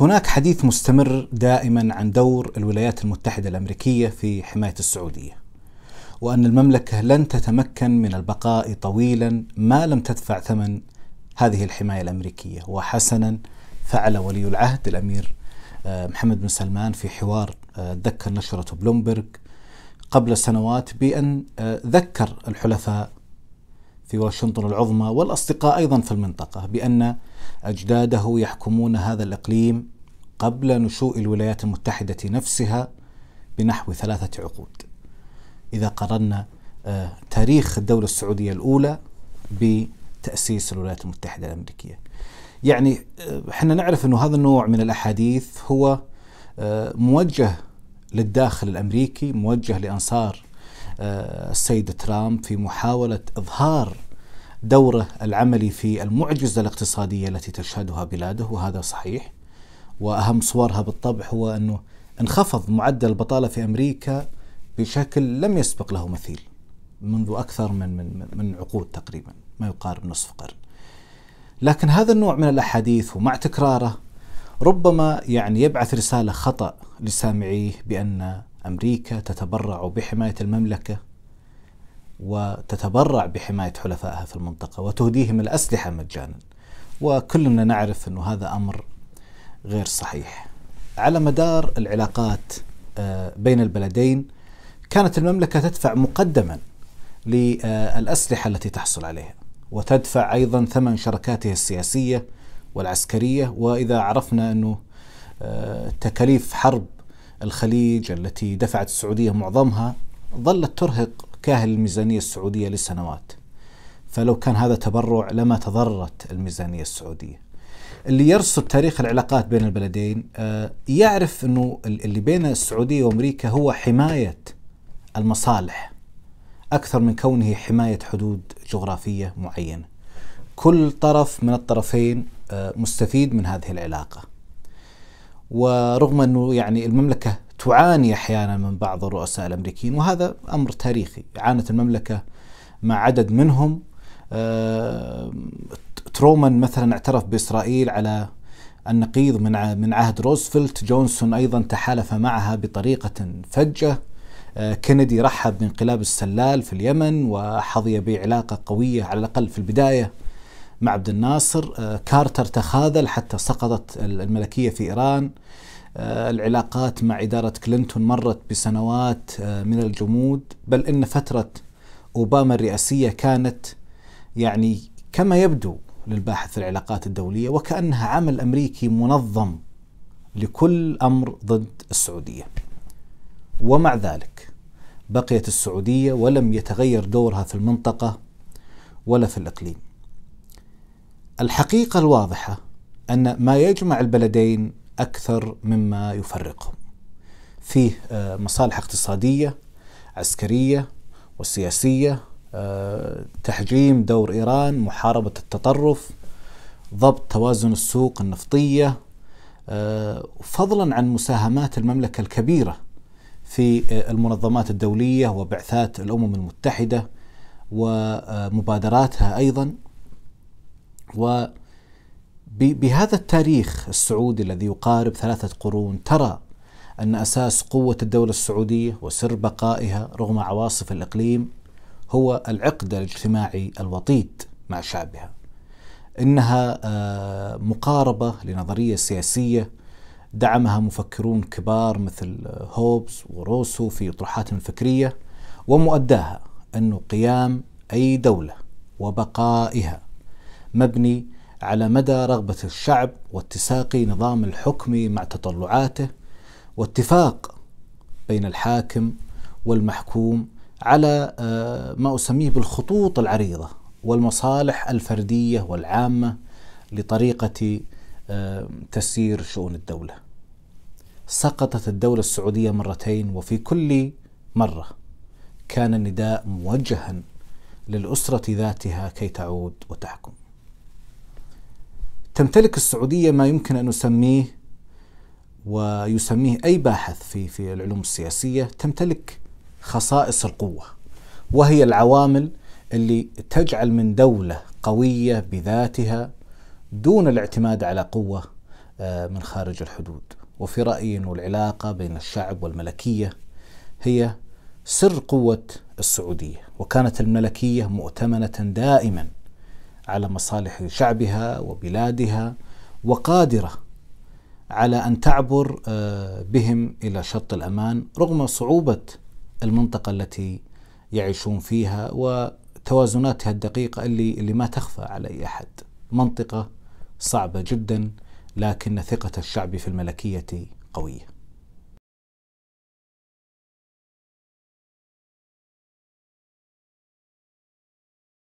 هناك حديث مستمر دائما عن دور الولايات المتحدة الأمريكية في حماية السعودية وأن المملكة لن تتمكن من البقاء طويلا ما لم تدفع ثمن هذه الحماية الأمريكية. وحسنا فعل ولي العهد الأمير آه، محمد بن سلمان في حوار آه، ذكر نشرة بلومبرج قبل سنوات بأن آه، ذكر الحلفاء في واشنطن العظمى والأصدقاء أيضا في المنطقة بأن أجداده يحكمون هذا الإقليم قبل نشوء الولايات المتحدة نفسها بنحو ثلاثة عقود. إذا قرنا آه، تاريخ الدولة السعودية الأولى بتأسيس الولايات المتحدة الأمريكية. يعني آه، إحنا نعرف أنه هذا النوع من الأحاديث هو آه، موجه للداخل الأمريكي موجه لأنصار السيد ترامب في محاولة إظهار دوره العملي في المعجزة الاقتصادية التي تشهدها بلاده وهذا صحيح وأهم صورها بالطبع هو أنه انخفض معدل البطالة في أمريكا بشكل لم يسبق له مثيل منذ أكثر من من من عقود تقريبا ما يقارب نصف قرن. لكن هذا النوع من الأحاديث ومع تكراره ربما يعني يبعث رسالة خطأ لسامعيه بأن أمريكا تتبرع بحماية المملكة وتتبرع بحماية حلفائها في المنطقة وتهديهم الأسلحة مجانا. وكلنا نعرف أن هذا أمر غير صحيح. على مدار العلاقات آه، بين البلدين كانت المملكة تدفع مقدما للأسلحة التي تحصل عليها وتدفع أيضا ثمن شركاتها السياسية والعسكرية. وإذا عرفنا أنه آه، تكاليف حرب الخليج التي دفعت السعودية معظمها ظلت ترهق كاهل الميزانية السعودية لسنوات. فلو كان هذا تبرع لما تضررت الميزانية السعودية. اللي يرصد تاريخ العلاقات بين البلدين آه، يعرف أنه اللي بين السعودية وأمريكا هو حماية المصالح أكثر من كونه حماية حدود جغرافية معينة. كل طرف من الطرفين آه، مستفيد من هذه العلاقة. ورغم أنه يعني المملكة تعاني أحيانا من بعض الرؤساء الأمريكيين وهذا أمر تاريخي. عانت المملكة مع عدد منهم. آه، ترومان مثلا اعترف بإسرائيل على النقيض من من عهد روزفلت جونسون أيضا تحالف معها بطريقة فجة. آه، كينيدي رحب بانقلاب السلال في اليمن وحظي بعلاقة قوية على الأقل في البداية. مع عبد الناصر آه، كارتر تخاذل حتى سقطت الملكية في إيران. آه، العلاقات مع إدارة كلينتون مرت بسنوات آه، من الجمود. بل إن فترة أوباما الرئاسية كانت يعني كما يبدو للباحث في العلاقات الدولية وكأنها عمل أمريكي منظم لكل أمر ضد السعودية. ومع ذلك بقيت السعودية ولم يتغير دورها في المنطقة ولا في الإقليم. الحقيقة الواضحة أن ما يجمع البلدين أكثر مما يفرقهم. فيه آه، مصالح اقتصادية عسكرية وسياسية آه، تحجيم دور إيران محاربة التطرف ضبط توازن السوق النفطية آه، فضلا عن مساهمات المملكة الكبيرة في المنظمات الدولية وبعثات الأمم المتحدة ومبادراتها أيضا و بهذا التاريخ السعودي الذي يقارب ثلاثة قرون ترى أن أساس قوة الدولة السعودية وسر بقائها رغم عواصف الإقليم هو العقد الاجتماعي الوطيد مع شعبها. إنها آه، مقاربة لنظرية سياسية دعمها مفكرون كبار مثل هوبز وروسو في أطروحاتهم الفكرية ومؤداها أنه قيام أي دولة وبقائها مبني على مدى رغبة الشعب واتساق نظام الحكم مع تطلعاته واتفاق بين الحاكم والمحكوم على آه، ما أسميه بالخطوط العريضة والمصالح الفردية والعامة لطريقة آه، تسيير شؤون الدولة. سقطت الدولة السعودية مرتين وفي كل مرة كان النداء موجها للأسرة ذاتها كي تعود وتحكم. تمتلك السعودية ما يمكن أن نسميه ويسميه أي باحث في في العلوم السياسية تمتلك خصائص القوة وهي العوامل اللي تجعل من دولة قوية بذاتها دون الاعتماد على قوة آه، من خارج الحدود. وفي رأيي أن العلاقة بين الشعب والملكية هي سر قوة السعودية وكانت الملكية مؤتمنة دائما على مصالح شعبها وبلادها وقادرة على أن تعبر آه، بهم إلى شط الأمان رغم صعوبة المنطقة التي يعيشون فيها وتوازناتها الدقيقة اللي اللي ما تخفى على أي أحد. منطقة صعبة جدا لكن ثقة الشعب في الملكية قوية.